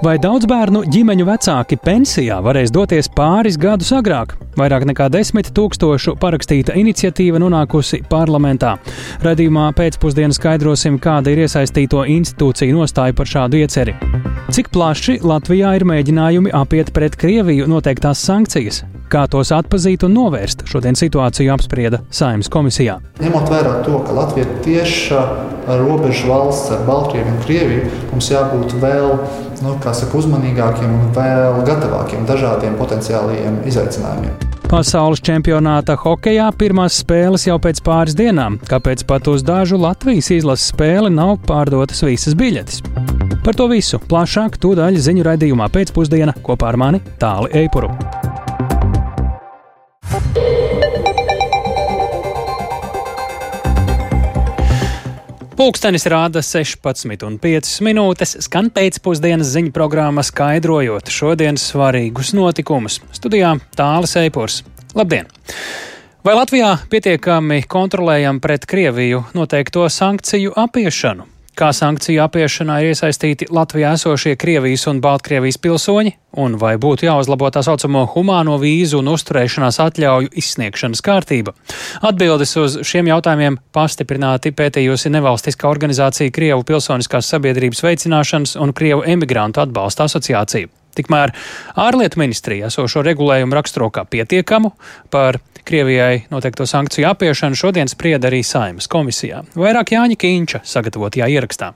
Vai daudz bērnu ģimeņu vecāki pensijā varēs doties pāris gadus agrāk? Vairāk nekā desmit tūkstošu parakstīta iniciatīva nonākusi parlamentā. Radījumā pēcpusdienā skaidrosim, kāda ir iesaistīto institūciju nostāja par šādu ieceri. Cik plaši Latvijā ir mēģinājumi apiet pret Krieviju noteiktās sankcijas? Kā tos atpazīt un novērst, šodien situāciju apsprieda Saimnes komisijā. Ņemot vērā to, ka Latvija ir tieša robeža valsts ar Baltkrieviju un Krieviju, mums jābūt vēl nu, saka, uzmanīgākiem un vēl gatavākiem dažādiem potenciāliem izaicinājumiem. Pasaules čempionāta hokeja pirmās spēles jau pēc pāris dienām, kāpēc pat uz dažu Latvijas izlases spēli nav pārdotas visas biļetes. Par to visu plašāk tūdaļ ziņu raidījumā pēcpusdienā kopā ar mani Tāli Eipuru. Pūkstens rāda 16,5 minūtes, skan pēcpusdienas ziņu programma skaidrojot šodienas svarīgus notikumus. Studijā Tālis Eipors. Labdien! Vai Latvijā pietiekami kontrolējam pret Krieviju noteikto sankciju apiešanu? Kā sankciju apiešanā ir iesaistīti Latvijā esošie Krievijas un Baltkrievijas pilsoņi, un vai būtu jāuzlabo tā saucamo humāno vīzu un uzturēšanās atļauju izsniegšanas kārtība? Atbildes uz šiem jautājumiem pastiprināti pētījusi nevalstiskā organizācija Krievu pilsoniskās sabiedrības veicināšanas un Krievu emigrantu atbalsta asociācija. Tikmēr ārlietu ministrija esošo regulējumu raksturo kā pietiekamu par Krievijai noteikto sankciju apiešanu šodien sprieda arī Saimas komisijā. Vairāk Jāņa Kīņša sagatavotajā ierakstā.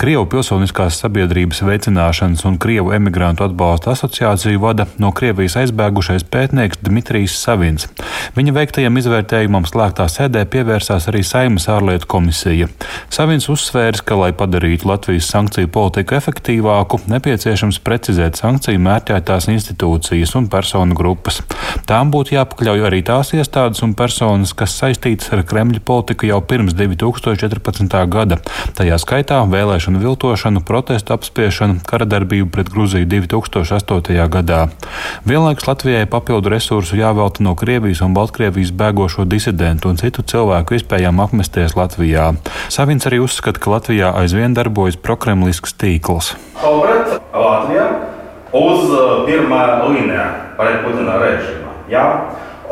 Krievu pilsoniskās sabiedrības veicināšanas un Krievu emigrantu atbalsta asociāciju vada no Krievijas aizbēgušais pētnieks Dmitrijs Savins. Viņa veiktajam izvērtējumam slēgtā sēdē pievērsās arī Saimas ārlietu komisija. Savins uzsvērs, ka, lai padarītu Latvijas sankciju politiku efektīvāku, nepieciešams precizēt sankciju mērķētās institūcijas un personu grupas. Tām būtu jāpakļauj arī tās iestādes un personas, kas saistītas ar Kremļa politiku jau pirms 2014. gada, tajā skaitā vēl vēlēšanu viltošanu, protestu apspiešanu, kara darbību pret Gruziju 2008. gadā. Vienlaikus Latvijai papildu resursu jāvelta no Krievijas un Baltkrievijas bēgošo disidentu un citu cilvēku iespējām apmesties Latvijā. Savins arī uzskata, ka Latvijā aizvien darbojas prokremlisks tīkls. Latvijā uz uh, pirmā līnija pret Putina režīmu. Ja?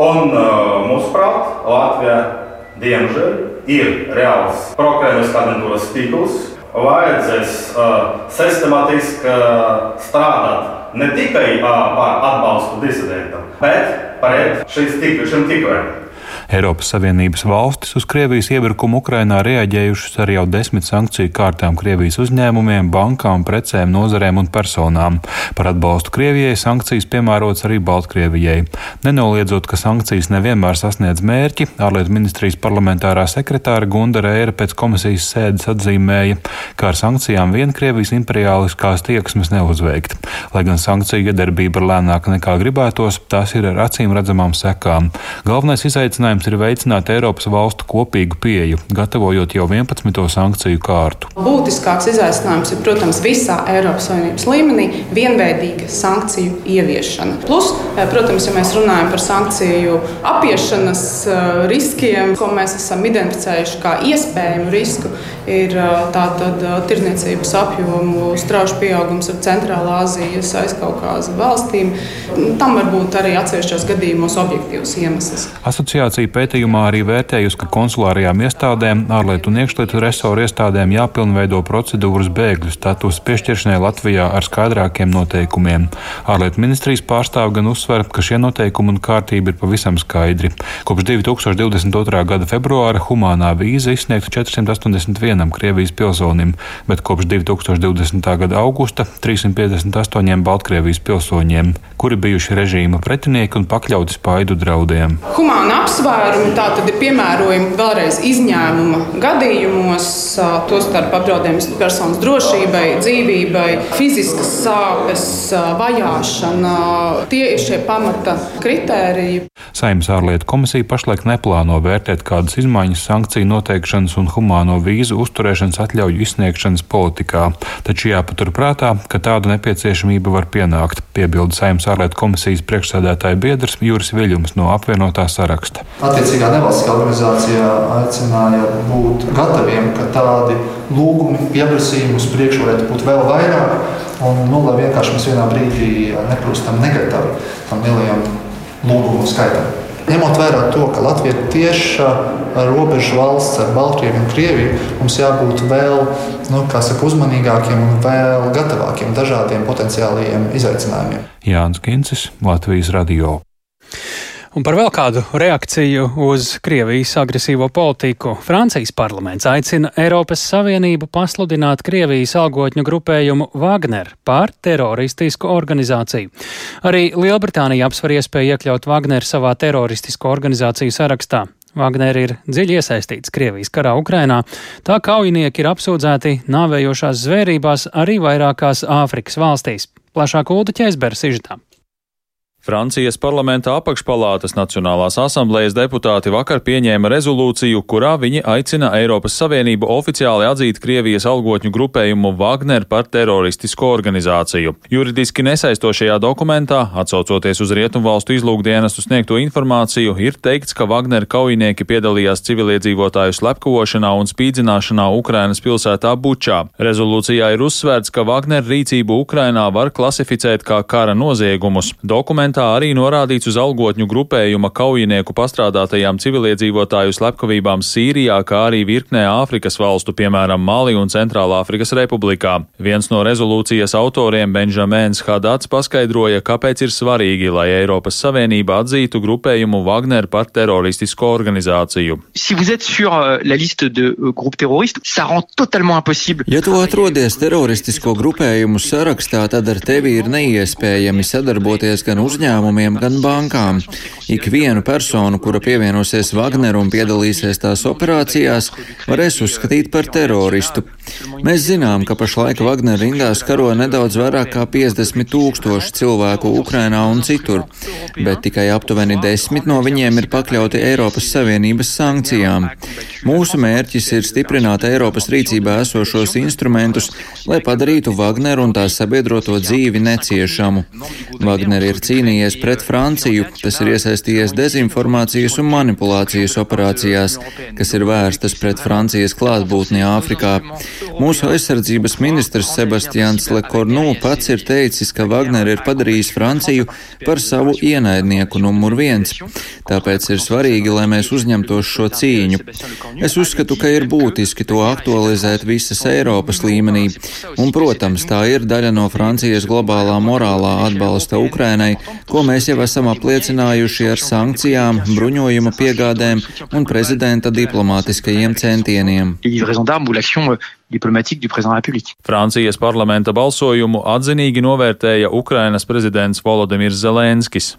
Un, uh, mūsuprāt, Latvijā diemžēl ir reāls prokremlisks aģentūras tīkls, vajadzēs uh, sistemātiski uh, strādāt ne tikai uh, par atbalstu disidentam, bet pret šiem tīkliem. Eiropas Savienības valstis uz Krievijas iebrukumu Ukrainā reaģējušas ar jau desmit sankciju kārtām Krievijas uzņēmumiem, bankām, precēm, nozarēm un personām. Par atbalstu Krievijai sankcijas piemērots arī Baltkrievijai. Nenoliedzot, ka sankcijas nevienmēr sasniedz mērķi, ārlietu ministrijas parlamentārā sekretāra Gunda Rēra pēc komisijas sēdes atzīmēja, ka ar sankcijām vien Krievijas imperiāliskās tieksmes neuzveikt. Lai gan sankciju iedarbība ir lēnāka nekā gribētos, tās ir ar acīm redzamām sekām. Galvenais izaicinājums Risinājums ir veicināt Eiropas valstu kopīgu pieeju, gatavojot jau 11. sankciju kārtu. Būtiskāks izaicinājums ir, protams, visā Eiropas Savienības līmenī vienveidīga sankciju ieviešana. Plus, eh, protams, ja mēs runājam par sankciju apiešanas eh, riskiem, ko mēs esam identificējuši kā iespējamu risku, ir tātad tirniecības apjomu strauji pieaugums ar Centrālā Azijas, aizkaukāza valstīm. Tam var būt arī atsevišķos gadījumos objektīvs iemesls. Asociācija pētījumā arī vērtējusi, ka konsulārajām iestādēm, ārlietu un iekšlietu resoru iestādēm jāpilnveido procedūras bēgļu status piešķiršanai Latvijā ar skaidrākiem noteikumiem. Ārlietu ministrijas pārstāv gan uzsver, ka šie noteikumi un kārtība ir pavisam skaidri. Kopš 2022. gada februāra humānā vīza izsniegta 481 Krievijas pilsonim, bet kopš 2020. gada augusta 358 Baltkrievijas pilsoņiem, kuri bijuši režīma pretinieki un pakļauti spaidu draudiem. Humāna apsvērums aptvērumi tātad ir piemērojami vēlreiz izņēmuma gadījumos, tostarp apdraudējums personas drošībai, dzīvībai, fiziskas sāpes, vajāšana. Tie ir šie pamata kritēriji. Saimnes ārlietu komisija pašlaik neplāno vērtēt kādas izmaiņas sankciju noteikšanas un humāno vīzu uzturēšanas atļauju izsniegšanas politikā, taču jāpaturprātā, ka tāda nepieciešamība var pienākt, piebilda Saimnes ārlietu komisijas priekšsēdētāja biedrs Juris Viļņums no apvienotā saraksta. Attiecīgā nevalstiskā organizācijā aicināja būt gataviem, ka tādi lūgumi, pieprasījumi uz priekšu varētu būt vēl vairāk, un nu, lai vienkārši mēs vienā brīdī nekļūstam negatavi tam lielajam lūgumu skaitam. Ņemot vērā to, ka Latvija ir tieša robežu valsts ar Baltkrieviju un Krieviju, mums jābūt vēl nu, saka, uzmanīgākiem un vēl gatavākiem dažādiem potenciāliem izaicinājumiem. Jānis Kincis, Latvijas Radio. Un par vēl kādu reakciju uz Krievijas agresīvo politiku Francijas parlaments aicina Eiropas Savienību pasludināt Krievijas algotņu grupējumu Wagner par teroristisku organizāciju. Arī Lielbritānija apsver iespēju iekļaut Wagner savā teroristisko organizāciju sarakstā. Wagner ir dziļi iesaistīts Krievijas karā Ukrainā, tā kaujinieki ir apsūdzēti nāvējošās zvērībās arī vairākās Āfrikas valstīs. Plašāk Ulda ķēzbera sižetā. Francijas parlamenta apakšpalātas Nacionālās asamblējas deputāti vakar pieņēma rezolūciju, kurā viņi aicina Eiropas Savienību oficiāli atzīt Krievijas algotņu grupējumu Wagner par teroristisku organizāciju. Juridiski nesaistošajā dokumentā, atsaucoties uz Rietumvalstu izlūkdienestu sniegto informāciju, ir teikts, ka Wagner kaujinieki piedalījās civiliedzīvotāju slepkavošanā un spīdzināšanā Ukrainas pilsētā Bučā. Rezolūcijā ir uzsvērts, ka Wagner rīcību Ukrainā var klasificēt kā kara noziegumus. Dokument Dokumentā arī norādīts uz algotņu grupējuma kaujinieku pastrādātajām civiliedzīvotāju slepkavībām Sīrijā, kā arī virknē Āfrikas valstu, piemēram, Mali un Centrālā Afrikas Republikā. Viens no rezolūcijas autoriem, Benžamēns Hadats, paskaidroja, kāpēc ir svarīgi, lai Eiropas Savienība atzītu grupējumu Wagner par teroristisku organizāciju. Si euh, euh, ja tu atrodies teroristisko grupējumu sarakstā, tad ar tevi ir neiespējami sadarboties gan uzņēmumiem, uzņēmumiem, gan bankām. Ikvienu personu, kura pievienosies Wagner un piedalīsies tās operācijās, varēs uzskatīt par teroristu. Mēs zinām, ka pašlaik Wagner rindās karo nedaudz vairāk kā 50 tūkstoši cilvēku Ukrainā un citur, bet tikai aptuveni desmit no viņiem ir pakļauti Eiropas Savienības sankcijām. Mūsu mērķis ir stiprināt Eiropas rīcībā esošos instrumentus, lai padarītu Wagner un tās sabiedroto dzīvi neciešamu. Wagner ir cīnījies cīnījies pret Franciju, tas ir iesaistījies dezinformācijas un manipulācijas operācijās, kas ir vērstas pret Francijas klātbūtni Āfrikā. Mūsu aizsardzības ministrs Sebastians Lekornu pats ir teicis, ka Wagner ir padarījis Franciju par savu ienaidnieku numur viens. Tāpēc ir svarīgi, lai mēs uzņemtos šo cīņu. Es uzskatu, ka ir būtiski to aktualizēt visas Eiropas līmenī, un, protams, tā ir daļa no Francijas globālā morālā atbalsta Ukrainai, ko mēs jau esam apliecinājuši ar sankcijām, bruņojuma piegādēm un prezidenta diplomātiskajiem centieniem diplomatique du président de la République. Francijas parlamenta balsojumu atzinīgi novērtēja Ukrainas prezidents Volodimirs Zelenskis.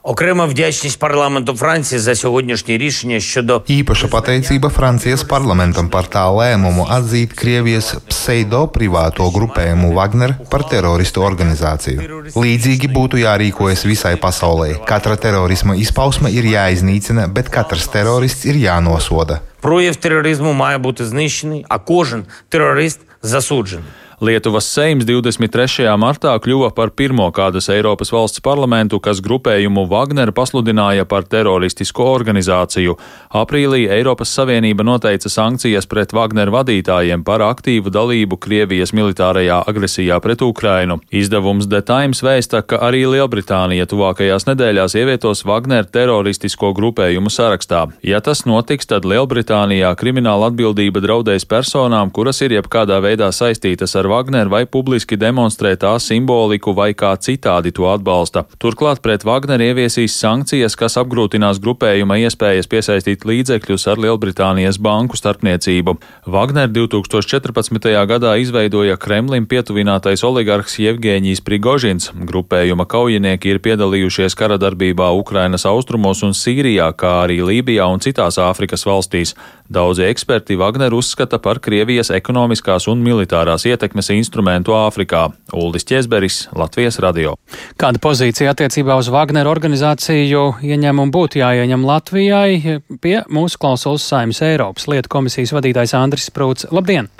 Īpaša pateicība Francijas parlamentam par tā lēmumu atzīt Krievijas pseido privāto grupējumu Wagner par teroristu organizāciju. Līdzīgi būtu jārīkojas visai pasaulē. Katra terorisma izpausme ir jāiznīcina, bet katrs terorists ir jānosoda. Прояв тероризму має бути знищений, а кожен терорист засуджений. Lietuvas Seims 23. martā kļuva par pirmo kādas Eiropas valsts parlamentu, kas grupējumu Wagner pasludināja par teroristisko organizāciju. Aprīlī Eiropas Savienība noteica sankcijas pret Wagner vadītājiem par aktīvu dalību Krievijas militārajā agresijā pret Ukrainu. Izdevums The Times vēsta, ka arī Lielbritānija tuvākajās nedēļās ievietos Wagner teroristisko grupējumu sarakstā. Ja tas notiks, tad Lielbritānijā krimināla atbildība draudēs personām, kuras ir jebkādā veidā saistītas ar Wagner vai publiski demonstrē tā simboliku vai kā citādi to atbalsta. Turklāt pret Wagner ieviesīs sankcijas, kas apgrūtinās grupējuma iespējas piesaistīt līdzekļus ar Lielbritānijas banku starpniecību. Wagner 2014. gadā izveidoja Kremlim pietuvinātais oligarhs Jevgēņijs Prigožins. Grupējuma kaujinieki ir piedalījušies kara darbībā Ukrainas austrumos un Sīrijā, kā arī Lībijā un citās Āfrikas valstīs. Daudzi eksperti Wagner uzskata par Krievijas ekonomiskās un militārās ietekmes instrumentu Āfrikā. Uldis Česberis, Latvijas radio. Kāda pozīcija attiecībā uz Wagner organizāciju ieņēmumu būtu jāieņem Latvijai? Pie mūsu klausulas saimnes Eiropas lietu komisijas vadītājs Andris Sprūts. Labdien!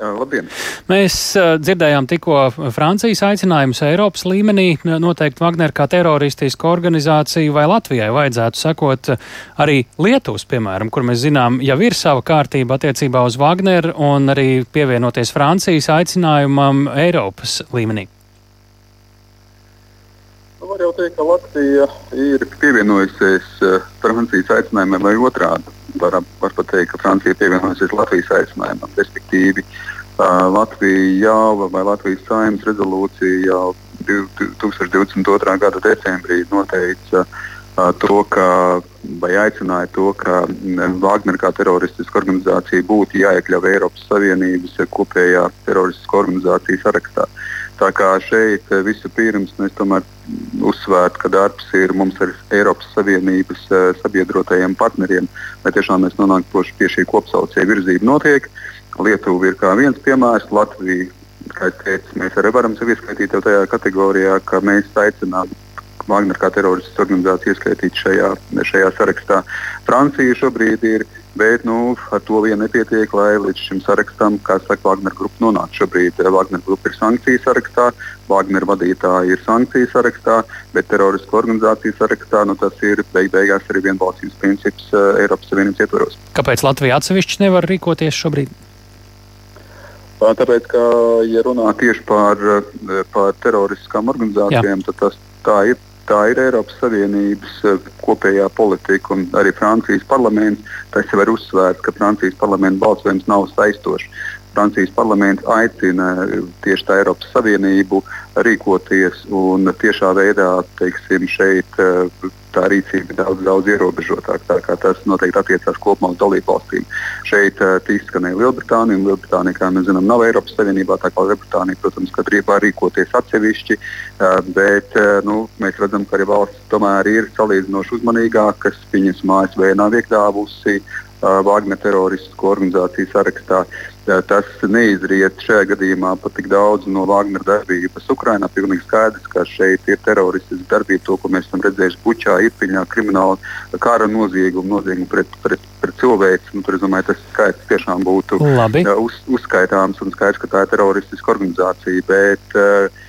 Labdien! Mēs dzirdējām tikko Francijas aicinājumus Eiropas līmenī noteikt Wagner kā teroristisku organizāciju, vai Latvijai vajadzētu sekot arī Lietuvas, piemēram, kur mēs zinām, jau ir sava kārtība attiecībā uz Wagner un arī pievienoties Francijas aicinājumam Eiropas līmenī. Nu, var jau teikt, ka Latvija ir pievienojusies Francijas aicinājumam vai otrādi var, var pat teikt, ka Francija pievienosies Latvijas aicinājumam. Respektīvi, uh, Latvija jau vai Latvijas saimnes rezolūcija jau 2022. gada decembrī noteica uh, to, ka, vai aicināja to, ka Wagner kā teroristiska organizācija būtu jāiekļauj Eiropas Savienības kopējā teroristiskā organizācijas sarakstā. Tā kā šeit vispirms mēs tomēr uzsvērtu, ka darbs ir mums ar Eiropas Savienības sabiedrotajiem partneriem, lai tiešām mēs nonāktu pie šī kopsaucēja virzība notiek. Lietuva ir kā viens piemērs, Latvija, kā es teicu, mēs arī varam sevi ieskaitīt tajā kategorijā, ka mēs aicinām Wagner kā teroristiskā organizācija ieskaitīt šajā, šajā sarakstā. Francija šobrīd ir Bet nu, ar to vien nepietiek, lai līdz šim sarakstam, kā saka, Wagner grupa nonāktu. Šobrīd eh, Wagner grupa ir sankciju sarakstā, Wagner vadītāji ir sankciju sarakstā, bet teroristu organizāciju sarakstā nu, tas ir beig beigās arī vienbalsības princips uh, Eiropas Savienības ietvaros. Kāpēc Latvija atsevišķi nevar rīkoties šobrīd? Tāpēc, ka, ja runā tieši par, eh, par teroristiskām organizācijām, Jā. tad tas tā ir tā ir Eiropas Savienības eh, kopējā politika un arī Francijas parlaments. Tas jau ir uzsvērts, ka Francijas parlamenta balsojums nav saistošs. Francijas parlaments aicina tieši tā Eiropas Savienību rīkoties tiešā veidā teiksim, šeit eh, tā rīcība ir daudz, daudz ierobežotāka. Tas noteikti attiecās kopumā uz dalību valstīm. Šeit uh, izskanēja Lielbritānija, un Lielbritānija, kā mēs zinām, nav Eiropas Savienībā. Tā kā Lielbritānija, protams, kad var rīkoties atsevišķi, uh, bet uh, nu, mēs redzam, ka arī valsts tomēr ir salīdzinoši uzmanīgākas. Viņas mājas vēl nav iekļāvusi Wagner teroristisko organizāciju sarakstā. Tas neizriet šajā gadījumā pat tik daudz no Wagner darbības Ukrajinā. Pilnīgi skaidrs, ka šeit ir teroristiska darbība, to, ko mēs esam redzējuši Bučā, Irpiņā, krimināla kara noziegumu, noziegumu pret, pret, pret cilvēci. Nu, tur, es domāju, tas skaits tiešām būtu Labi. uz, uzskaitāms un skaidrs, ka tā ir teroristiska organizācija. Bet, uh,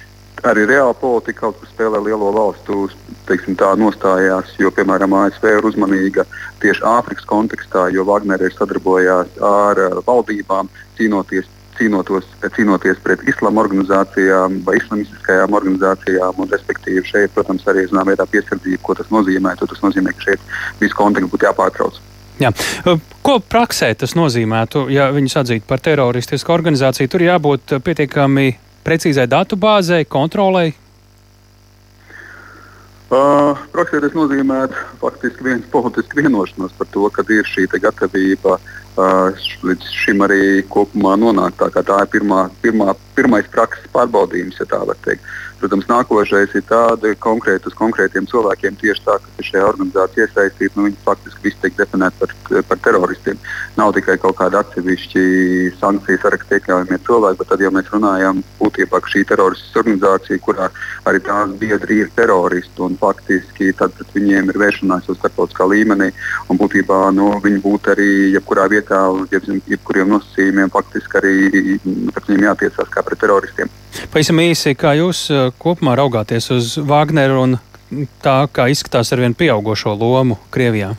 arī reāla politika kaut kur spēlē lielo valstu teiksim, tā, nostājās, jo, piemēram, ASV ir uzmanīga tieši Āfrikas kontekstā, jo Wagner ir sadarbojās ar uh, valdībām cīnoties. Cīnotos, cīnoties pret islāma organizācijām vai islamistiskajām organizācijām, un respektīvi šeit, protams, arī zināmā veidā piesardzība, ko tas nozīmē. Tas nozīmē, ka šeit viss konteksts būtu jāpārtrauc. Jā. Ko praksē tas nozīmētu, ja viņus atzītu par teroristisku organizāciju? Tur jābūt pietiekami precīzai datubāzei, kontrolei? Uh, tas nozīmē faktiski viens politisks vienošanos par to, ka ir šī gatavība uh, līdz šim arī kopumā nonākt. Tā, tā ir pirmā, pirmā, pirmais prakses pārbaudījums, ja tā var teikt. Protams, nākošais ir tāda konkrēta uz konkrētiem cilvēkiem, tieši tā, kas ir šajā organizācijā iesaistīti. Nu, viņi faktiski visi tiek definēti par, par teroristiem. Nav tikai kaut kāda atsevišķi sankciju sarakstā iekļaujamie cilvēki, bet tad jau mēs runājam būtībā par šī teroristiskā organizācija, kurā arī tās biedri ir teroristi. Faktiski tad pret viņiem ir vēršanās jau starptautiskā līmenī. Un būtībā nu, viņi būtu arī jebkurā vietā, jeb, jebkuriem nosacījumiem, faktiski arī pret viņiem jātiecās kā pret teroristiem. Pavisam īsi, kā jūs kopumā raugāties uz Wagneru un tā, kā izskatās ar vien pieaugušo lomu Krievijā?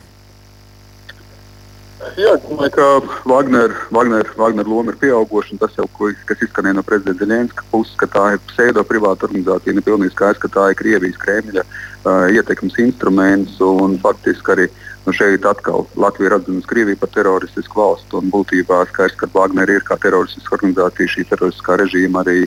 Jā, domāju, ka Wagner, Wagner, Wagner loma ir pieauguša. Tas jau, kas izskanēja no prezidenta Zelenska puses, ka tā ir pseido privāta organizācija, ir pilnīgi skaidrs, ka tā ir Krievijas Kremļa uh, ietekmes instruments. Faktiski arī nu, šeit atkal Latvija ir atzinusi Krieviju par teroristisku valstu. Būtībā skaidrs, ka Wagner ir kā teroristiska organizācija, šī teroristiskā režīma arī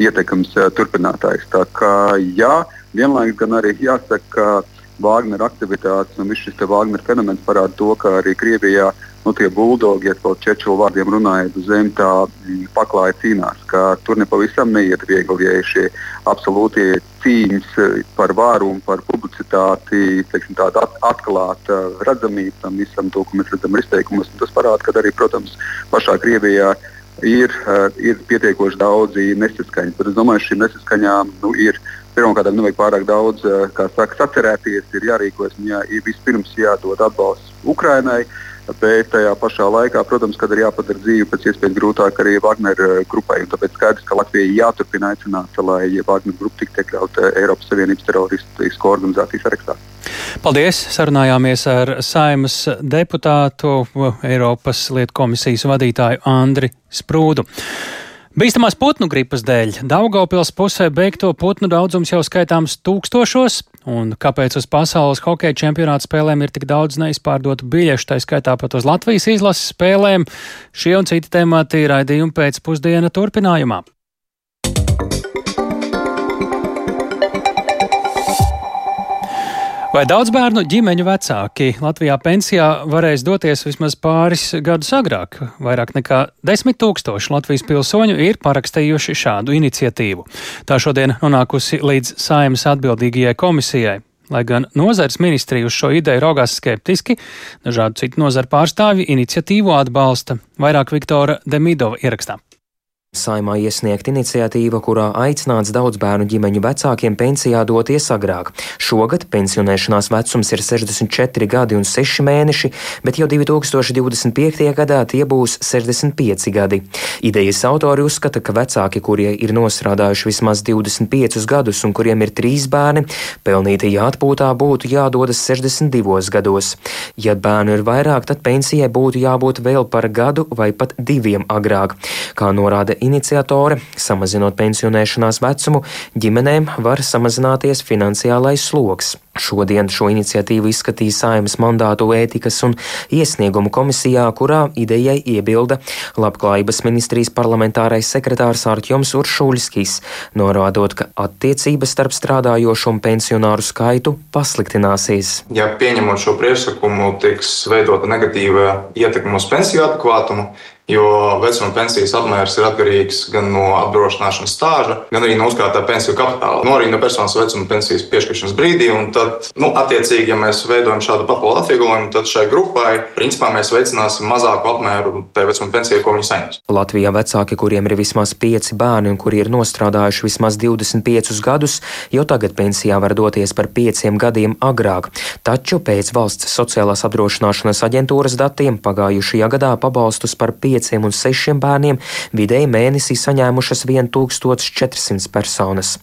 ietekmes uh, turpinātājs. Tā kā jā, vienlaikus gan arī jāsaka, ka Wagner aktivitātes un viss šis Wagner fenomens parāda to, ka arī Krievijā nu, tie buldogi, ja kaut čeču vārdiem runājot, zem tā mm, paklāja cīnās. Tur nepavisam neiet viegli, ja šie absolūtie cīņas eh, par vāru un par publicitāti, teiksim, tāda at atklāta redzamība tam visam, to, ko mēs redzam izteikumos. Tas parāda, ka arī, protams, pašā Krievijā ir, uh, ir pietiekoši daudzi nesaskaņas. Bet es domāju, ka šīm nesaskaņām nu, ir Pirmkārt, nevajag pārāk daudz saka, sacerēties, ir jārīkojas. Jā, ir vispirms jādod atbalsts Ukrainai. bet tajā pašā laikā, protams, kad ir jāpadara dzīve pēc iespējas grūtāk arī Wagner grupai. Tāpēc skaidrs, ka Latvijai jāturpina aicināt, lai Wagner grupa tiktu iekļauta Eiropas Savienības teroristisko organizāciju sarakstā. Paldies! Sarunājāmies ar saimas deputātu Eiropas lietu komisijas vadītāju Andri Sprūdu. Bīstamās putnu gripas dēļ Daugaupils pusē beigto putnu daudzums jau skaitāms tūkstošos, un kāpēc uz pasaules hokeja čempionāta spēlēm ir tik daudz neizpārdotu biļešu, tā skaitā pat uz Latvijas izlases spēlēm, šie un citi temati raidījumi pēc pusdiena turpinājumā. Vai daudz bērnu ģimeņu vecāki Latvijā pensijā varēs doties vismaz pāris gadus agrāk? Vairāk nekā desmit tūkstoši Latvijas pilsoņu ir parakstījuši šādu iniciatīvu. Tā šodien nonākusi līdz saimas atbildīgajai komisijai. Lai gan nozares ministrija uz šo ideju raugās skeptiski, dažādu citu nozaru pārstāvji iniciatīvu atbalsta. Vairāk Viktora Demidova ierakstā. Saimā iesniegt iniciatīva, kurā aicināts daudz bērnu ģimeņu vecākiem pensijā doties agrāk. Šogad pensionēšanās vecums ir 64 gadi un 6 mēneši, bet jau 2025. gadā tie būs 65 gadi. Idejas autori uzskata, ka vecāki, kurie ir nostrādājuši vismaz 25 gadus un kuriem ir trīs bērni, pelnītajā atpūtā būtu jādodas 62 gados. Ja bērnu ir vairāk, tad pensijai būtu jābūt vēl par gadu vai pat diviem agrāk. Kā norāda iniciatore, samazinot pensionēšanās vecumu, ģimenēm var samazināties finansiālais sloks. Šodien šo iniciatīvu izskatīja Saimas mandātu ētikas un iesniegumu komisijā, kurā idejai iebilda Labklājības ministrijas parlamentārais sekretārs Ārķoms Uršuļskis, norādot, ka attiecības starp strādājošo un pensionāru skaitu pasliktināsies. Ja pieņemot šo priekšlikumu, tiks veidota negatīva ietekme uz pensiju adekvātumu, jo vecuma pensijas apmērs ir atkarīgs gan no apdrošināšanas stāža, gan arī no uzkrātā pensiju kapitāla. No arī no personas vecuma pensijas piešķiršanas brīdī. Tad, nu, attiecīgi, ja mēs veidojam šādu papildu atvieglojumu, tad šai grupai principā mēs veicināsim mazāku apmēru tai vecuma pensijai, ko viņi saņems. Latvijā vecāki, kuriem ir vismaz pieci bērni un kuri ir nostrādājuši vismaz 25 gadus, jau tagad pensijā var doties par pieciem gadiem agrāk. Taču pēc valsts sociālās apdrošināšanas aģentūras datiem pagājušajā gadā pabalstus par 5 pieciem un sešiem bērniem vidēji mēnesī saņēmušas 1400 personas.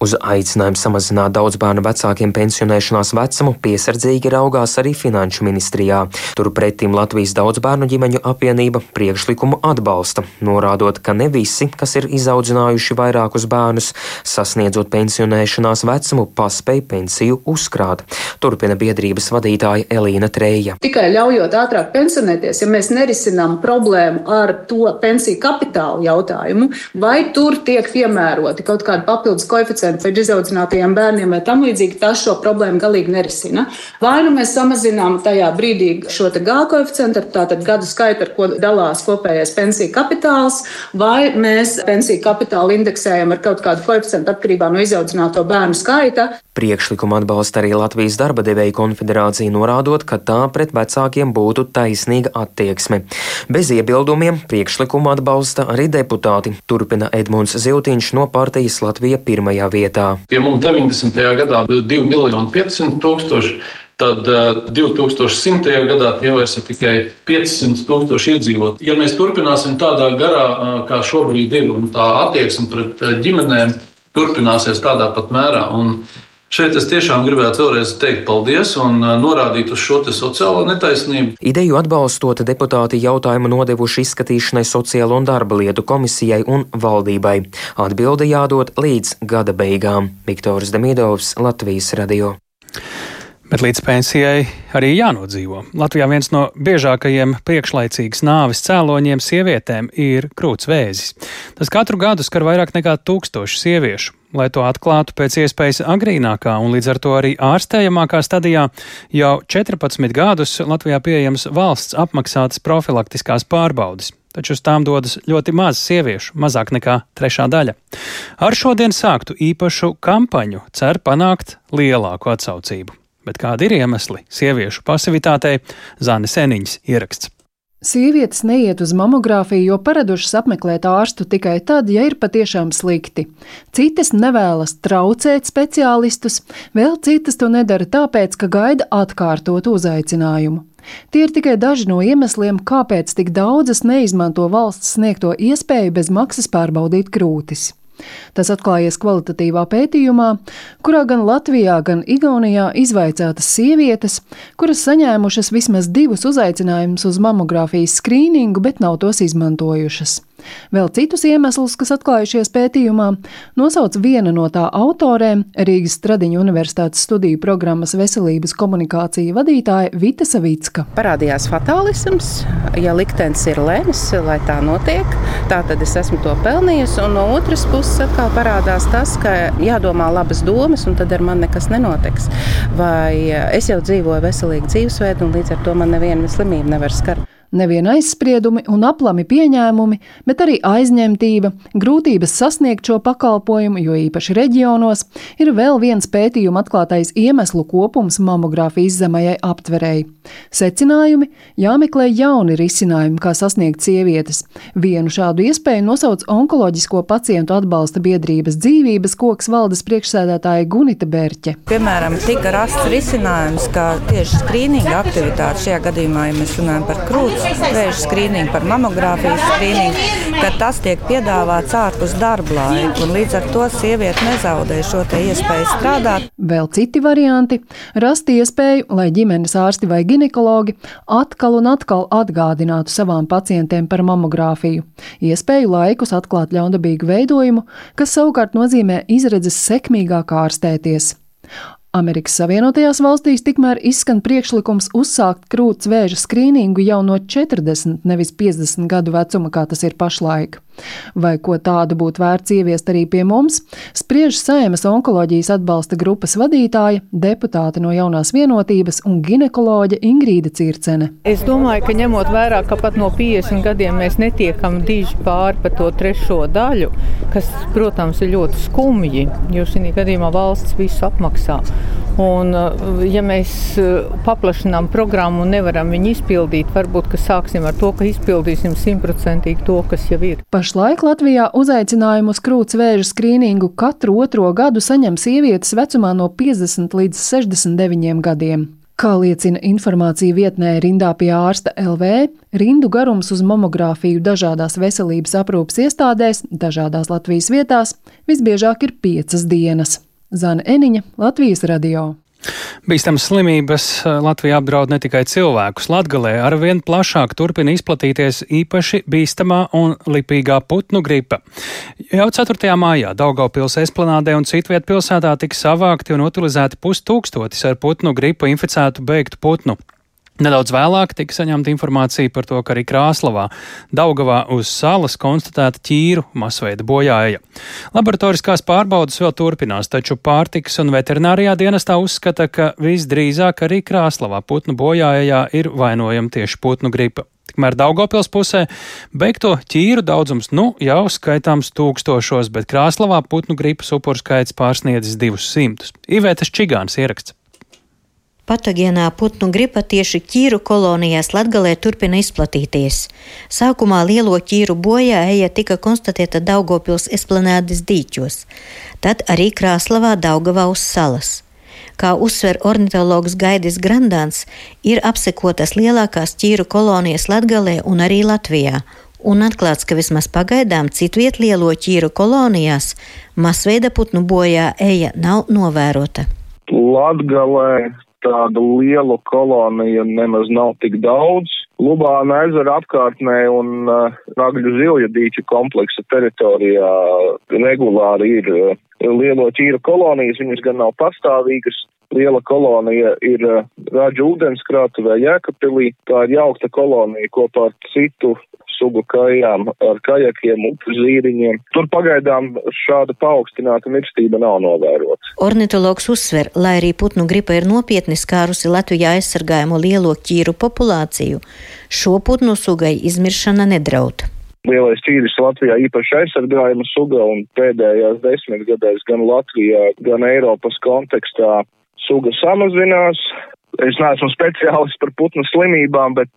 Uz aicinājumu samazināt daudz bērnu vecākiem pensionēšanās vecumu piesardzīgi raugās arī Finanšu ministrijā. Turpretim Latvijas daudzbērnu ģimeņu apvienība priekšlikumu atbalsta, norādot, ka ne visi, kas ir izaudzinājuši vairākus bērnus, sasniedzot pensionēšanās vecumu, paspēj pensiju uzkrāt. Turpina biedrības vadītāja Elīna Treja. Tikai ļaujot ātrāk pensionēties, ja mēs nerisinām problēmu ar to pensiju kapitālu jautājumu, vai tur tiek piemēroti kaut kādi papildus koeficienti vai izaudzinātajiem bērniem vai tam līdzīgi, tas šo problēmu galīgi nerisina. Vai nu mēs samazinām tajā brīdī šo G koeficientu, tātad gadu skaitu, ar ko dalās kopējais pensiju kapitāls, vai mēs pensiju kapitālu indeksējam ar kaut kādu koeficientu atkarībā no izaudzināto bērnu skaita. Priekšlikumu atbalsta arī Latvijas darba devēja konfederācija, norādot, ka tā pret vecākiem būtu taisnīga attieksme. Bez iebildumiem priekšlikumu atbalsta arī deputāti. Turpina Edmunds Ziltiņš no partijas Latvija pirmajā vietā. Pie mums 90. gadā bija 2 miljoni 500 tūkstoši. Tad 2100. gadā jau ir tikai 500 tūkstoši iedzīvotāji. Ja mēs turpināsim tādā garā, kā šobrīd ir, un tā attieksme pret ģimenēm turpināsies tādā pat mērā, un Šeit es tiešām gribētu vēlreiz teikt paldies un norādīt uz šo sociālo netaisnību. Ideju atbalstot, deputāti jautājumu nodevuši izskatīšanai Sociālo un darba lietu komisijai un valdībai. Atbilde jādod līdz gada beigām. Viktors Demidovs, Latvijas radio. Bet līdz pensijai arī jānodzīvo. Latvijā viens no biežākajiem priekšlaicīgas nāves cēloņiem sievietēm ir krūts vēzis. Tas katru gadu skar vairāk nekā tūkstošu sieviešu. Lai to atklātu pēc iespējas agrīnākā un līdz ar to arī ārstējamākā stadijā, jau 14 gadus Latvijā pieejams valsts apmaksātas profilaktiskās pārbaudes taču uz tām dodas ļoti maz sieviešu, mazāk nekā trešā daļa. Ar šodien sāktu īpašu kampaņu cer panākt lielāku atsaucību. Bet kādi ir iemesli sieviešu pasivitātei? Zāne Seniņas ieraksts. Sievietes neiet uz mamogrāfiju, jo paradušas apmeklēt ārstu tikai tad, ja ir patiešām slikti. Citas nevēlas traucēt speciālistus, vēl citas to nedara tāpēc, ka gaida atkārtotu uzaicinājumu. Tie ir tikai daži no iemesliem, kāpēc tik daudzas neizmanto valsts sniegto iespēju bez maksas pārbaudīt krūtis. Tas atklājies kvalitatīvā pētījumā, kurā gan Latvijā, gan Igaunijā izvaicātas sievietes, kuras saņēmušas vismaz divus uzaicinājumus uz mamogrāfijas skrīningu, bet nav tos izmantojušas. Vēl citus iemeslus, kas atklājušies pētījumā, nosauc viena no tā autorēm - Rīgas Stradiņu Universitātes studiju programmas veselības komunikācija vadītāja Vita Savicka. Parādījās fatālisms, ja liktenis ir lēnis, lai tā notiek, tā tad es esmu to pelnījusi, un no otras puses atkal parādās tas, ka jādomā labas domas, un tad ar mani nekas nenotiks. Vai es jau dzīvoju veselīgu dzīvesveidu, un līdz ar to man neviena slimība nevar skart. Nevien aizspriedumi un aplami pieņēmumi, bet arī aizņemtība, grūtības sasniegt šo pakalpojumu, jo īpaši reģionos, ir vēl viens pētījuma atklātais iemeslu kopums mamogrāfijas zemajai aptverēji. Secinājumi - jāmeklē jauni risinājumi, kā sasniegt sievietes. Vienu šādu iespēju nosauc Onkoloģisko pacientu atbalsta biedrības dzīvības koks valdes priekšsēdētāja Gunita Berķe. Piemēram, tika rasts risinājums, ka tieši skrīninga aktivitāte šajā gadījumā, ja mēs runājam par krūts vēža skrīningu, par mamogrāfijas skrīningu, ka tas tiek piedāvāts ārpus darba laika. Līdz ar to sieviete nezaudē šo iespēju strādāt. Vēl citi varianti - rast iespēju, lai ģimenes ārsti vai ginekologi atkal un atkal atgādinātu savām pacientēm par mamogrāfiju, iespēju laikus atklāt ļaundabīgu veidojumu, kas savukārt nozīmē izredzes sekmīgāk ārstēties. Amerikas Savienotajās valstīs tikmēr izskan priekšlikums uzsākt krūts vēža skrīningu jau no 40, nevis 50 gadu vecuma, kā tas ir pašlaik. Vai ko tādu būtu vērts ieviest arī pie mums, spriež Saimas onkoloģijas atbalsta grupas vadītāja, deputāte no jaunās vienotības un ginekoloģe Ingrīda Circene. Es domāju, ka ņemot vērā, ka pat no 50 gadiem mēs netiekam diži pāri pa to trešo daļu, kas, protams, ir ļoti skumji, jo šī gadījumā valsts visu apmaksā. Un, eh, ja mēs eh, paplašinām programmu un nevaram viņu izpildīt, varbūt sāksim ar to, ka izpildīsim simtprocentīgi to, kas jau ir. Pašlaik Latvijā uzaicinājumu uz krūts vēža skrīningu katru otro gadu saņem sievietes vecumā no 50 līdz 69 gadiem. Kā liecina informācija vietnē rindā pie ārsta LV, rindu garums uz mamogrāfiju dažādās veselības aprūpas iestādēs, dažādās Latvijas vietās, visbiežāk ir piecas dienas. Zana Eniņa, Latvijas radio. Bīstamas slimības eh, Latvijā apdraud ne tikai cilvēkus. Latgalē arvien plašāk turpina izplatīties īpaši bīstamā un lipīgā putnu gripa. Jau 4. mājā Daugavpils esplanādē un citviet pilsētā tika savākti un utilizēti pustūkstotis ar putnu gripu inficētu beigtu putnu. Nedaudz vēlāk tika saņemta informācija par to, ka arī Krāslavā, Daugavā uz salas konstatēta ķīru masveida bojāja. Laboratoriskās pārbaudas vēl turpinās, taču pārtikas un veterinārijā dienestā uzskata, ka visdrīzāk arī Krāslavā putnu bojājā ir vainojama tieši putnu gripa. Tikmēr Daugopils pusē beigto ķīru daudzums nu jau skaitāms tūkstošos, bet Krāslavā putnu gripas upuru skaits pārsniedzis divus simtus. Ivētas Čigāns ieraksts. Patogēnā putnu gripa tieši ķīru kolonijās Latgalē turpina izplatīties. Sākumā lielo ķīru bojā eja tika konstatēta Daugopils esplanādes dīķos, tad arī Krāslavā Daugavā uz salas. Kā uzsver ornitologs Gaidis Grandāns, ir apsekotas lielākās ķīru kolonijas Latgalē un arī Latvijā, un atklāts, ka vismaz pagaidām citviet lielo ķīru kolonijās masveida putnu bojā eja nav novērota. Latgalē tādu lielu koloniju nemaz nav tik daudz. Lubāna ezera apkārtnē un uh, Ragļu zilja dīķu kompleksa teritorijā regulāri ir uh, lielo ķīru kolonijas, viņas gan nav pastāvīgas. Liela kolonija ir uh, Raģa ūdenskrātuvē Jēkabpilī, tā ir jaukta kolonija kopā ar citu sugu kājām, ar kajakiem, upes zīriņiem. Tur pagaidām šāda paaugstināta mirstība nav novērota. Ornitologs uzsver, lai arī putnu gripa ir nopietni skārusi Latvijā aizsargājamo lielo ķīru populāciju, šo putnu sugai izmiršana nedraud. Lielais ķīris Latvijā īpaši aizsargājama suga un pēdējās desmitgadēs gan Latvijā, gan Eiropas kontekstā suga samazinās, Es neesmu speciālists par putnu slimībām, bet,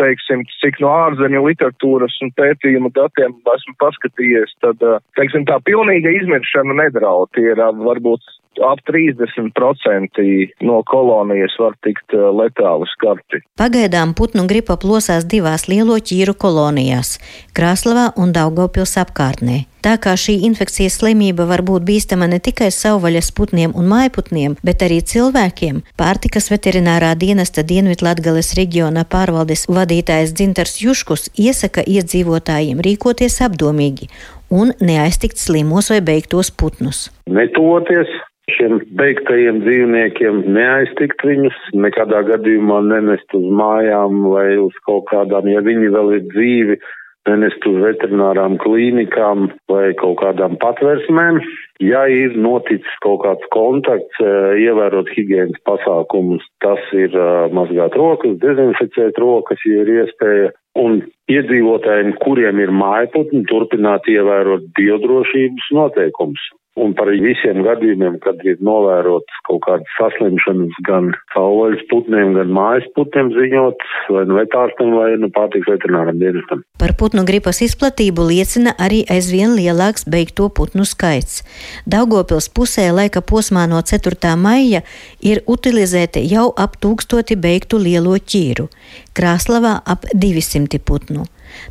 teiksim, cik no ārzemju literatūras un pētījumu datiem esmu paskatījies, tad, teiksim, tā pilnīga izmiršana nedraud. Tie ir varbūt ap 30% no kolonijas var tikt uh, letāli skarti. Pagaidām putnu gripa plosās divās lielo ķīru kolonijās - Krāslavā un Daugopils apkārtnē. Tā kā šī infekcijas slimība var būt bīstama ne tikai savvaļas putniem un mājputniem, bet arī cilvēkiem, pārtikas veterinārā dienesta Dienvidlatgales reģiona pārvaldes vadītājs Dzintars Juškus iesaka iedzīvotājiem rīkoties apdomīgi un neaiztikt slimos vai beigtos putnus. Netuvoties šiem beigtajiem dzīvniekiem, neaiztikt viņus, nekādā gadījumā nenest uz mājām vai uz kaut kādām, ja viņi vēl ir dzīvi, nenest uz veterinārām klīnikām vai kaut kādām patversmēm. Ja ir noticis kaut kāds kontakts, ievērot higienas pasākumus, tas ir mazgāt rokas, dezinficēt rokas, ja ir iespēja. Un iedzīvotājiem, kuriem ir mājputni, turpināt ievērot biodrošības noteikumus un par visiem gadījumiem, kad ir novērotas kaut kādas saslimšanas gan savvaļas putniem, gan mājas putniem ziņot, vai nu vetārstam, vai nu pārtiks veterināram dienestam. Par putnu gripas izplatību liecina arī aizvien lielāks beigto putnu skaits. Daugopils pusē laika posmā no 4. maija ir utilizēti jau ap tūkstoti beigtu lielo ķīru, Krāslavā ap 200 putnu.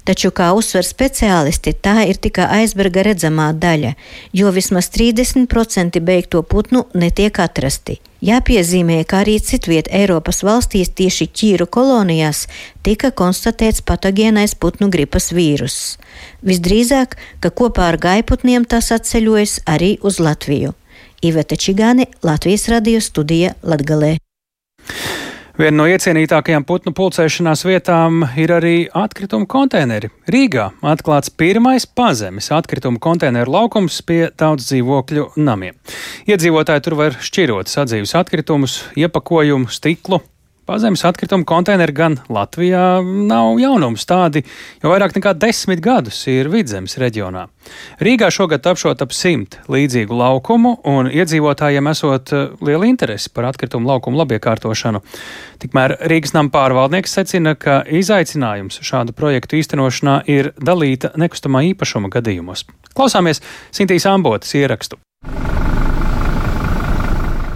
Taču, kā uzsver speciālisti, tā ir tikai aizberga redzamā daļa, jo vismaz 30% beigto putnu netiek atrasti. Jāpiezīmē, ka arī citviet Eiropas valstīs tieši ķīru kolonijās tika konstatēts patogēnais putnu gripas vīruss. Visdrīzāk, ka kopā ar gaiputniem tas atceļojas arī uz Latviju. Iveta Čigāne, Latvijas radio studija Latgalē. Viena no iecienītākajām putnu pulcēšanās vietām ir arī atkritumu konteineri. Rīgā atklāts pirmais pazemes atkritumu konteineru laukums pie daudz dzīvokļu namiem. Iedzīvotāji tur var šķirot sadzīves atkritumus, iepakojumu, stiklu, Pazemes atkritumu konteineri gan Latvijā nav jaunums. Tādi jau vairāk nekā desmit gadus ir vidzemes reģionā. Rīgā šogad apšot ap simt līdzīgu laukumu, un iedzīvotājiem esot eh, liela interese par atkritumu laukumu labiekārtošanu. Tikmēr Rīgas nama pārvaldnieks secina, ka izaicinājums šādu projektu īstenošanā ir dalīta nekustamā īpašuma gadījumos. Klausāmies Sintīs Ambotas ierakstu.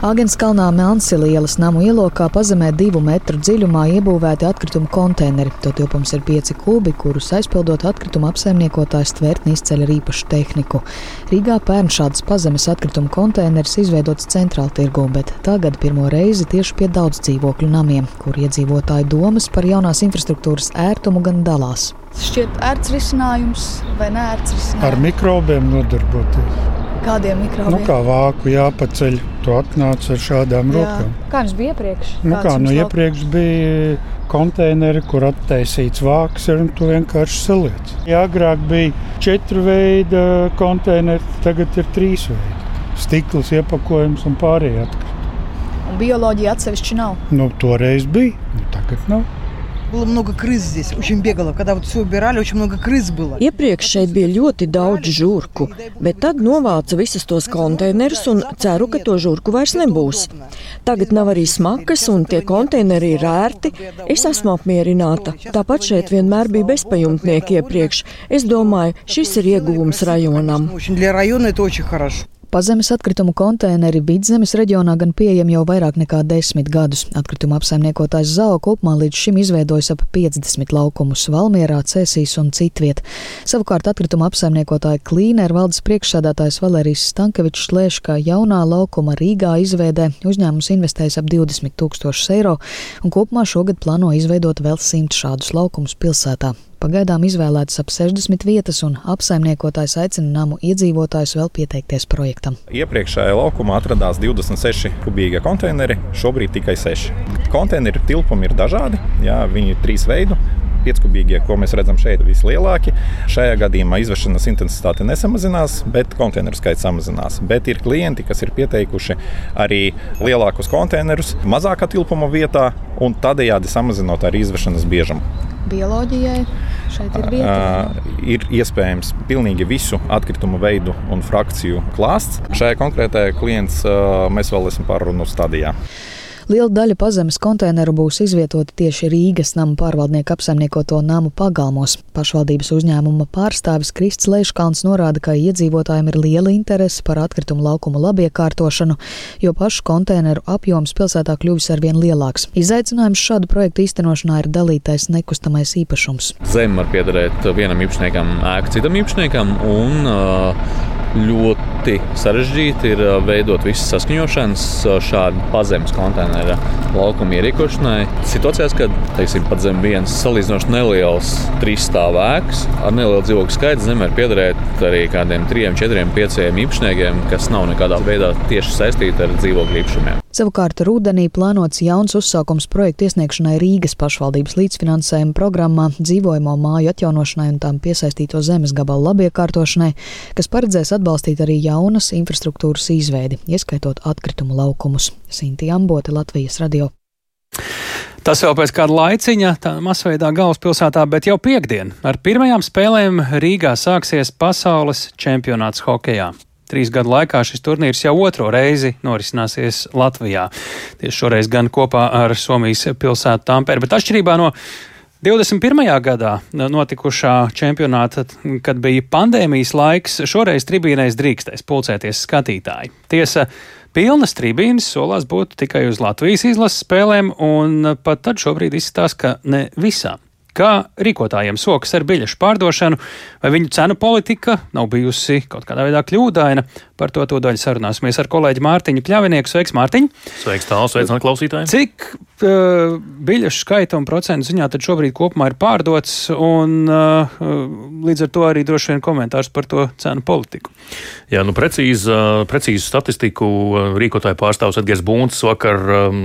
Agenskalnā Melnsilielas namu ielokā pazemē divu metru dziļumā iebūvēti atkritumu konteineri. To tilpums ir pieci kubi, kurus aizpildot atkritumu apsaimniekotājs tvērtni izceļ ar īpašu tehniku. Rīgā pērn šādas pazemes atkritumu konteineris izveidots centrāla tirgū, bet tagad pirmo reizi tieši pie daudz dzīvokļu namiem, kur iedzīvotāju domas par jaunās infrastruktūras ērtumu gan dalās. Šķiet ērts risinājums vai neērts risinājums? Ar mikrobiem nodarboties. Kādiem mikrobiem? Nu, kā vāku jāpaceļ, tu atnāc ar šādām Jā. rokām. Kā jums bija iepriekš? Nu, Kāds kā, jums nu, lauk- iepriekš bija konteineri, kur attaisīts vāks, un tu vienkārši saliec. Ja agrāk bija četru veidu konteineri, tagad ir trīs veidi. Stikls, iepakojums un pārējie atkritumi. Un bioloģija atsevišķi nav. Nu, toreiz bija, nu, tagad nav. Было много крыс здесь, очень бегало. Когда вот все убирали, очень много крыс было. Iepriekš šeit bija ļoti daudz žurku, bet tad novāca visus tos konteinerus un ceru, ka to žurku vairs nebūs. Tagad nav arī smakas un tie konteineri ir ērti. Es esmu apmierināta. Tāpat šeit vienmēr bija bezpajumtnieki iepriekš. Es domāju, šis ir iegūms rajonam. Очень для района это очень хорошо. Pazemes atkritumu konteineri vidzemes reģionā gan pieejami jau vairāk nekā desmit gadus. Atkrituma apsaimniekotājs Zao kopumā līdz šim izveidojis ap 50 laukumus Valmierā, Cēsīs un citviet. Savukārt atkrituma apsaimniekotāja Klīnera valdes priekšsēdētājs Valērijas Stankevičs lēš, ka jaunā laukuma Rīgā izveidē uzņēmums investējis ap 20 tūkstošus eiro un kopumā šogad plāno izveidot vēl 100 šādus laukumus pilsētā. Pagaidām izvēlētas ap 60 vietas, un apsaimniekotājs aicina namu iedzīvotājus vēl pieteikties projektam. Iepriekšējā laukumā atradās 26 kubīgie konteineri, šobrīd tikai 6. Konteineru tilpumi ir dažādi, jā, viņi ir trīs veidu. Pieckubīgie, ko mēs redzam šeit, ir vislielākie. Šajā gadījumā izvešanas intensitāte nesamazinās, bet konteineru skaits samazinās. Bet ir klienti, kas ir pieteikuši arī lielākus konteinerus mazākā tilpuma vietā, un tādējādi samazinot arī izvešanas biežumu. Bioloģijai šeit ir vieta. Uh, ir iespējams pilnīgi visu atkritumu veidu un frakciju klāsts. Šajā konkrētajā klients uh, mēs vēl esam pārunu stadijā. Liela daļa pazemes konteineru būs izvietota tieši Rīgas nama pārvaldnieku apsaimniekoto namu pagalmos. Pašvaldības uzņēmuma pārstāvis Krists Leiškalns norāda, ka iedzīvotājiem ir liela interese par atkritumu laukumu labiekārtošanu, jo pašu konteineru apjoms pilsētā kļuvis arvien lielāks. Izaicinājums šādu projektu īstenošanā ir dalītais nekustamais īpašums. Zeme var piederēt vienam īpašniekam, ēka citam īpašniekam un uh, ļoti sarežģīti ir veidot visas saskaņošanas šādu pazemes konteineru laukumu ierīkošanai. Situācijās, kad teiksim, pat zem vienas salīdzinoši nelielas trīs stāvēks ar nelielu dzīvokļu skaitu zemē var piederēt arī kādiem trim, četriem, pieciem īpašniekiem, kas nav nekādā veidā tieši saistīti ar dzīvokļu īpašumiem. Savukārt rudenī plānots jauns uzsākums projektu iesniegšanai Rīgas pašvaldības līdzfinansējuma programmā dzīvojamo māju atjaunošanai un tām piesaistīto zemes gabalu labiekārtošanai, kas paredzēs atbalstīt arī jaunas infrastruktūras izveidi, ieskaitot atkritumu laukumus. Sinti Ambote, Latvijas radio. Tas vēl pēc kāda laiciņa, masveidā galvaspilsētā, bet jau piekdien ar pirmajām spēlēm Rīgā sāksies pasaules čempionāts hokejā. Trīs gadu laikā šis turnīrs jau otro reizi norisināsies Latvijā. Tieši šoreiz gan kopā ar Somijas pilsētu Tampēru, bet atšķirībā no 21. gadā notikušā čempionāta, kad bija pandēmijas laiks, šoreiz tribīnēs drīkstēs pulcēties skatītāji. Tiesa, pilnas tribīnes solās būt tikai uz Latvijas izlases spēlēm, un pat tad šobrīd izskatās, ka ne visām. Kā rīkotājiem sokas ar biļešu pārdošanu, vai viņu cenu politika nav bijusi kaut kādā veidā kļūdaina? Par to tūdaļ sarunāsimies ar kolēģi Mārtiņu Kļavinieku. Sveiks, Mārtiņ! Sveiks, tāls, sveicināt klausītājiem! Cik uh, biļešu skaita un procentu ziņā tad šobrīd kopumā ir pārdots, un uh, līdz ar to arī droši vien komentārs par to cenu politiku? Jā, nu precīzi, precīzi statistiku rīkotāju pārstāvs Edgars Bunts vakar um,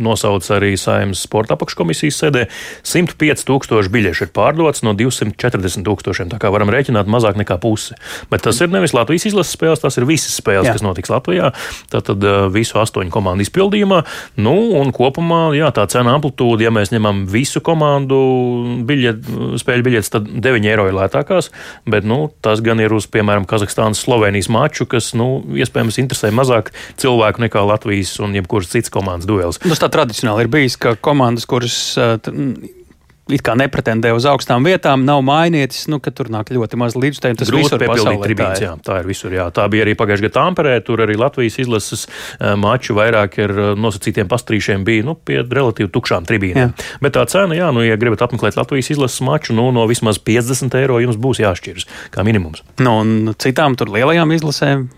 nosauca arī Saimnes sporta apakškomisijas sēdē. 105 tūkstoši biļešu ir pārdots no 240 tūkstošiem, tā kā varam rēķināt mazāk nekā pusi. Bet tas ir nevis Latvijas izlases spēles, tas ir visas spēles, jā. kas notiks Latvijā. Tātad eh, visu astoņu komandu izpildījumā. Nu, un kopumā jā, tā cena amplitūda, ja mēs ņemam visu komandu biļet, spēļu biļetes, tad 9 eiro ir lētākās. Bet nu, tas gan ir uz, piemēram, Kazahstānas, Slovenijas maču, kas nu, iespējams interesē mazāk cilvēku nekā Latvijas un jebkuras citas komandas duels. Tas tā tradicionāli ir bijis, ka komandas, kuras uh, it kā nepretendē uz augstām vietām, nav mainītis, nu, ka tur nāk ļoti maz līdzstējumu. Tas Grūti piepildīt tribīnes, jā, tā ir visur, jā. Tā bija arī pagājušajā gadā Tamperē, tur arī Latvijas izlases eh, maču vairāk ar eh, nosacītiem pastrīšiem bija, nu, pie relatīvi tukšām tribīnēm. Jā. Bet tā cena, jā, nu, ja gribat apmeklēt Latvijas izlases maču, nu, no vismaz 50 eiro jums būs jāšķiras, kā minimums. Nu, un citām tur lielajām izlasēm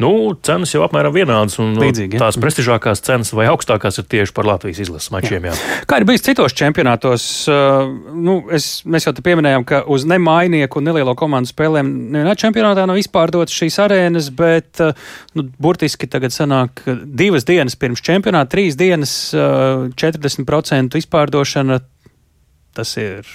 Nu, cenas jau apmēram vienādas, un Līdzīgi, tās prestižākās cenas vai augstākās ir tieši par Latvijas izlases mačiem. Jā. Jā. Kā ir bijis citos čempionātos? Uh, nu, es, mēs jau te pieminējām, ka uz nemainieku un nelielo komandu spēlēm nevienā čempionātā nav izpārdotas šīs arēnas, bet uh, nu, burtiski tagad sanāk divas dienas pirms čempionāta, trīs dienas, uh, 40% izpārdošana. Tas ir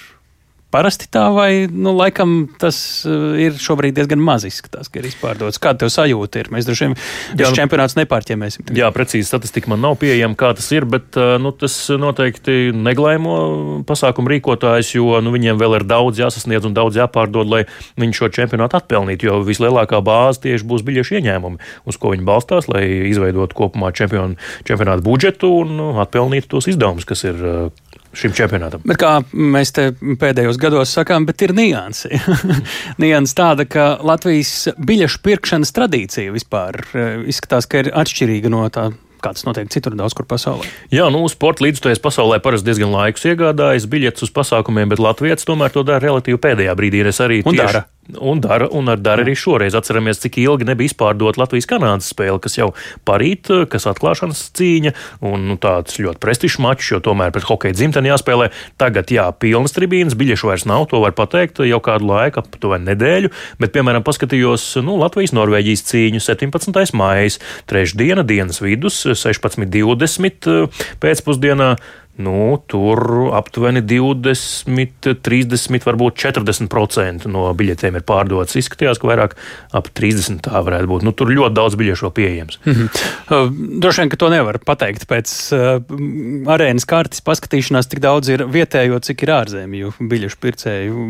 parasti tā, vai nu, laikam tas uh, ir šobrīd diezgan maz izskatās, ka ir izpārdots. Kāda tev sajūta ir? Mēs droši vien jā, nu, čempionāts nepārķēmēsim. Jā, precīzi statistika man nav pieejama, kā tas ir, bet uh, nu, tas noteikti neglaimo pasākumu rīkotājs, jo nu, viņiem vēl ir daudz jāsasniedz un daudz jāpārdod, lai viņi šo čempionātu atpelnītu, jo vislielākā bāze tieši būs biļešu ieņēmumi, uz ko viņi balstās, lai izveidotu kopumā čempion, čempionātu budžetu un nu, atpelnītu tos izdevumus, kas ir uh, šim čempionātam. Bet kā mēs te pēdējos gados sakām, bet ir niansi. niansi tāda, ka Latvijas biļešu pirkšanas tradīcija vispār eh, izskatās, ka ir atšķirīga no tā kāds notiek citur daudz kur pasaulē. Jā, nu, sporta līdzstoties pasaulē parasti diezgan laikus iegādājas biļetes uz pasākumiem, bet Latvijas tomēr to dara relatīvi pēdējā brīdī. Es arī un tieši, dara. Un dara, un ar dara arī šoreiz. Atceramies, cik ilgi nebija izpārdota Latvijas-Kanādas spēle, kas jau parīt, kas atklāšanas cīņa, un nu, tāds ļoti prestižs mačs, jo tomēr pret hokeja dzimteni jāspēlē. Tagad, jā, pilnas tribīnes, biļešu vairs nav, to var pateikt jau kādu laiku, aptuveni nedēļu, bet, piemēram, paskatījos nu, Latvijas-Norvēģijas cīņu 17. maijas, trešdiena, dienas vidus, 16.20 pēcpusdienā. Nu, tur aptuveni 20, 30, varbūt 40% no biļetēm ir pārdotas. Izskatījās, ka vairāk ap 30 tā varētu būt. Nu, tur ļoti daudz biļešu vēl pieejams. Mm -hmm. Droši vien, ka to nevar pateikt pēc uh, arēnas kartes paskatīšanās, cik daudz ir vietējo, cik ir ārzemju biļešu pircēju.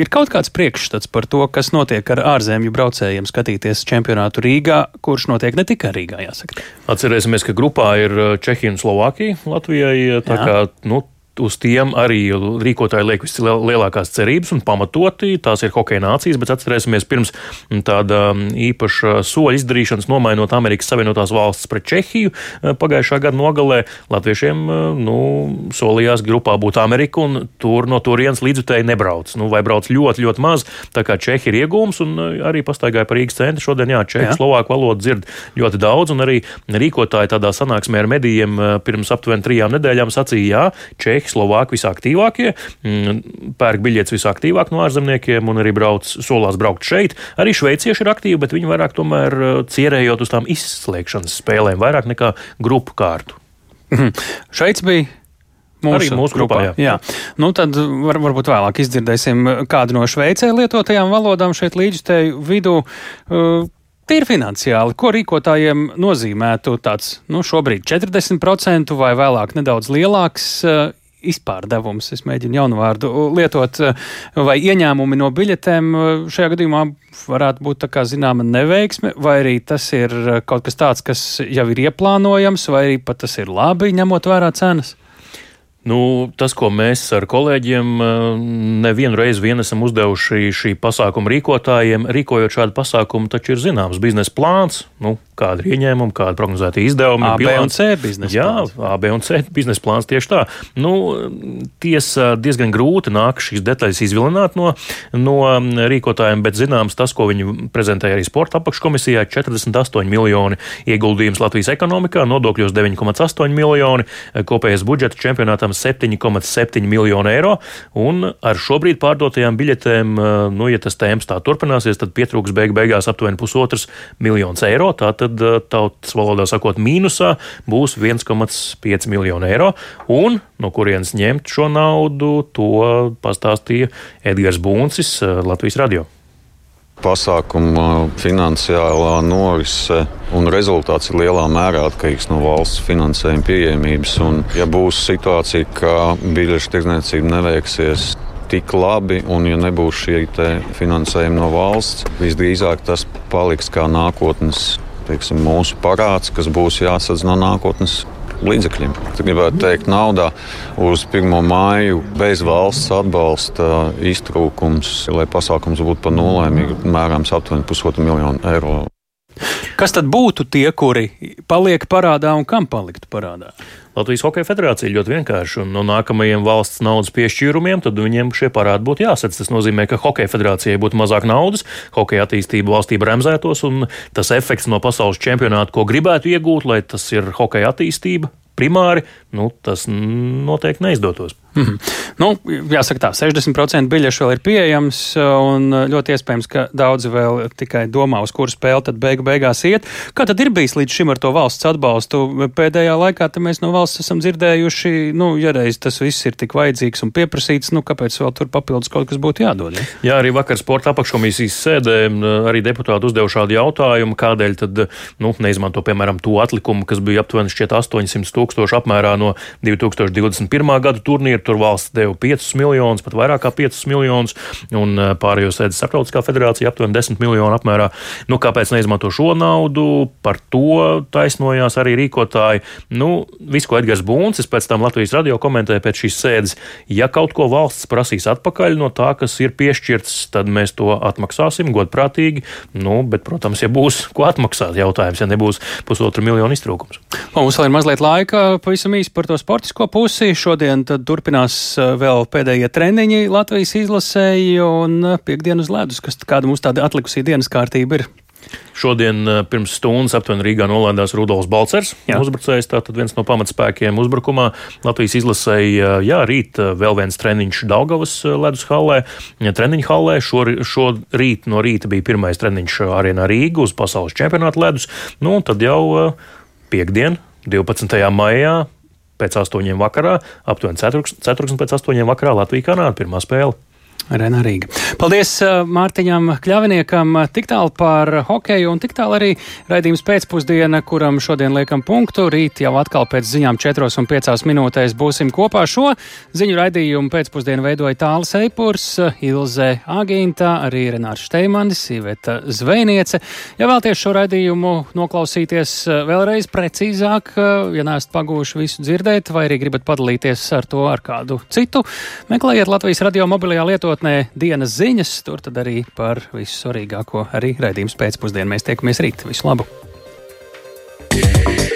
Ir kaut kāds priekšstats par to, kas notiek ar ārzemju braucējiem skatīties čempionātu Rīgā, kurš notiek ne tikai Rīgā, jāsaka. Atcerēsimies, ka grupā ir Čehija un Slovākija Latvijai. Tā kā nu, uz tiem arī rīkotāji liek vislielākās cerības un pamatoti. Tās ir hokeja nācijas, bet atcerēsimies pirms tāda īpaša soļa izdarīšanas, nomainot Amerikas Savienotās valstis pret Čehiju pagājušā gada nogalē. Latviešiem nu, solījās grupā būt Amerika, un tur no turienes līdzutēji nebrauc. Nu, vai brauc ļoti, ļoti maz. Tā kā Čehi ir iegūms, un arī pastaigāja par Rīgas centru. Šodien, jā, Čehi, Slovāku valodu dzird ļoti daudz, un arī rīkotāji tādā sanāksmē ar medijiem pirms aptuveni trijām nedēļām sacīja, jā, Čehi Čehi, Slovāki visaktīvākie, mm, pērk biļetes visaktīvāk no ārzemniekiem un arī brauc, solās braukt šeit. Arī šveicieši ir aktīvi, bet viņi vairāk tomēr uh, cierējot uz tām izslēgšanas spēlēm, vairāk nekā grupu kārtu. Mhm. Šveic bija Mūsu, arī mūsu grupā. grupā jā. jā. Nu, tad var, varbūt vēlāk izdzirdēsim kādu no Šveicē lietotajām valodām šeit līdzstēju vidū. Uh, Tīri finansiāli, ko rīkotājiem nozīmētu tāds nu, šobrīd 40% vai vēlāk nedaudz lielāks uh, izpārdevums, es mēģinu jaunu vārdu lietot, vai ieņēmumi no biļetēm šajā gadījumā varētu būt tā kā zināma neveiksme, vai arī tas ir kaut kas tāds, kas jau ir ieplānojams, vai arī pat tas ir labi, ņemot vērā cenas? Nu, tas, ko mēs ar kolēģiem nevienu reizi vien esam uzdevuši šī pasākuma rīkotājiem, rīkojot šādu pasākumu, taču ir zināms biznesa plāns, nu, kāda ir ieņēmuma, kāda prognozēta izdevuma. A, B un C biznesa Jā, plāns. A, B un C biznesa plāns tieši tā. Nu, tiesa diezgan grūti nāk šīs detaļas izvilināt no, no rīkotājiem, bet zināms tas, ko viņi prezentēja arī sporta apakškomisijā - 48 miljoni ieguldījums Latvijas ekonomikā, nodokļos 9,8 miljoni, kopējais budžets čempionātam 7,7 miljonu eiro. Un ar šobrīd pārdotajām biļetēm, nu, ja tas temps tā turpināsies, tad pietrūks beig beigās aptuveni pusotras miljonus eiro. Tātad tad eh, tautas valodā sakot, mīnusā būs 1,5 miljonu eiro. Un no kurienes ņemt šo naudu, to pastāstīja Edgars Buncis eh, Latvijas radio pasākuma finansiālā norise un rezultāts ir lielā mērā atkarīgs no valsts finansējuma pieejamības. Un, ja būs situācija, ka biļešu tirdzniecība neveiksies tik labi, un ja nebūs šī finansējuma no valsts, visdrīzāk tas paliks kā nākotnes teiksim, mūsu parāds, kas būs jāsadz no nākotnes līdzekļiem. Gribētu teikt, naudā uz 1. māju bez valsts atbalsta iztrūkums, lai pasākums būtu par nulēm, ir mērāms aptuveni pusotru miljonu eiro. Kas tad būtu tie, kuri paliek parādā un kam paliktu parādā? Latvijas Hokeja federācija ļoti vienkārši, un no nākamajiem valsts naudas piešķīrumiem tad viņiem šie parādi būtu jāsadz. Tas nozīmē, ka Hokeja federācijai būtu mazāk naudas, hokeja attīstība valstī bremzētos, un tas efekts no pasaules čempionāta, ko gribētu iegūt, lai tas ir hokeja attīstība, primāri, nu, tas noteikti neizdotos. Mm -hmm. nu, jāsaka, tā 60% biļešu vēl ir pieejams, un ļoti iespējams, ka daudzi vēl tikai domā, uz kuru spēli tad beigu beigās iet. Kā tad ir bijis līdz šim ar to valsts atbalstu? Pēdējā laikā mēs no valsts esam dzirdējuši, nu, ja reiz tas viss ir tik vajadzīgs un pieprasīts, nu, kāpēc vēl tur papildus kaut kas būtu jādod? Ja? Jā, arī vakar sporta apakškomisijas sēdē arī deputāti uzdeva šādu jautājumu, kādēļ tad, nu, neizmanto, piemēram, to atlikumu, kas bija aptuveni 800 tūkstoši apmērā no 2021. gada turnīra Tur valsts deva 5 miljonus, pat vairāk kā 5 miljonus, un eh, pārējos sēdes starptautiskā federācija aptuveni 10 miljonu apmērā. Nu, kāpēc neizmanto šo naudu? Par to taisnojās arī rīkotāji. Nu, visu, ko Edgars Buncis pēc tam Latvijas radio komentēja pēc šīs sēdes, ja kaut ko valsts prasīs atpakaļ no tā, kas ir piešķirts, tad mēs to atmaksāsim godprātīgi. Nu, bet, protams, ja būs ko atmaksāt, jautājums, ja nebūs pusotra miljonu iztrūkums. Mums vēl ir mazliet laika, pavisam īsi par to sportisko pusi. Šodien turpinām turpinās eh, vēl pēdējie treniņi Latvijas izlasēji un eh, piekdienu uz ledus, kas kāda mums tāda atlikusī dienas kārtība ir. Šodien eh, pirms stundas aptuveni Rīgā nolādās Rudolfs Balcers, uzbrucējs, tātad viens no pamatspēkiem uzbrukumā. Latvijas izlasēja, jā, rīt vēl viens treniņš Daugavas ledus hallē, treniņu hallē. Šo, šo rīt no rīta bija pirmais treniņš arēnā Rīga uz pasaules čempionāta ledus. Nu, un tad jau piekdien, 12. maijā, pēc astoņiem vakarā, aptuveni ceturksni pēc astoņiem vakarā Latvija Kanāda pirmā spēle. Rena Rīga. Paldies uh, Mārtiņam Kļaviniekam tik tālu par hokeju un tik tālu arī raidījums pēcpusdiena, kuram šodien liekam punktu. Rīt jau atkal pēc ziņām 4 un 5 minūtēs būsim kopā. Šo ziņu raidījumu pēcpusdienu veidoja Tāls Eipurs, Ilze Agīntā, arī Renārs Šteimanis, Iveta Zvejniece. Ja vēlties šo raidījumu noklausīties uh, vēlreiz precīzāk, uh, ja neesat pagūši visu dzirdēt, vai arī gribat padalīties ar to ar kādu citu, meklējiet Latvijas radio mobilajā lietot lietotnē dienas ziņas. Tur tad arī par visu svarīgāko arī raidījums pēcpusdienā. Mēs tiekamies rīt. Visu labu! Yeah.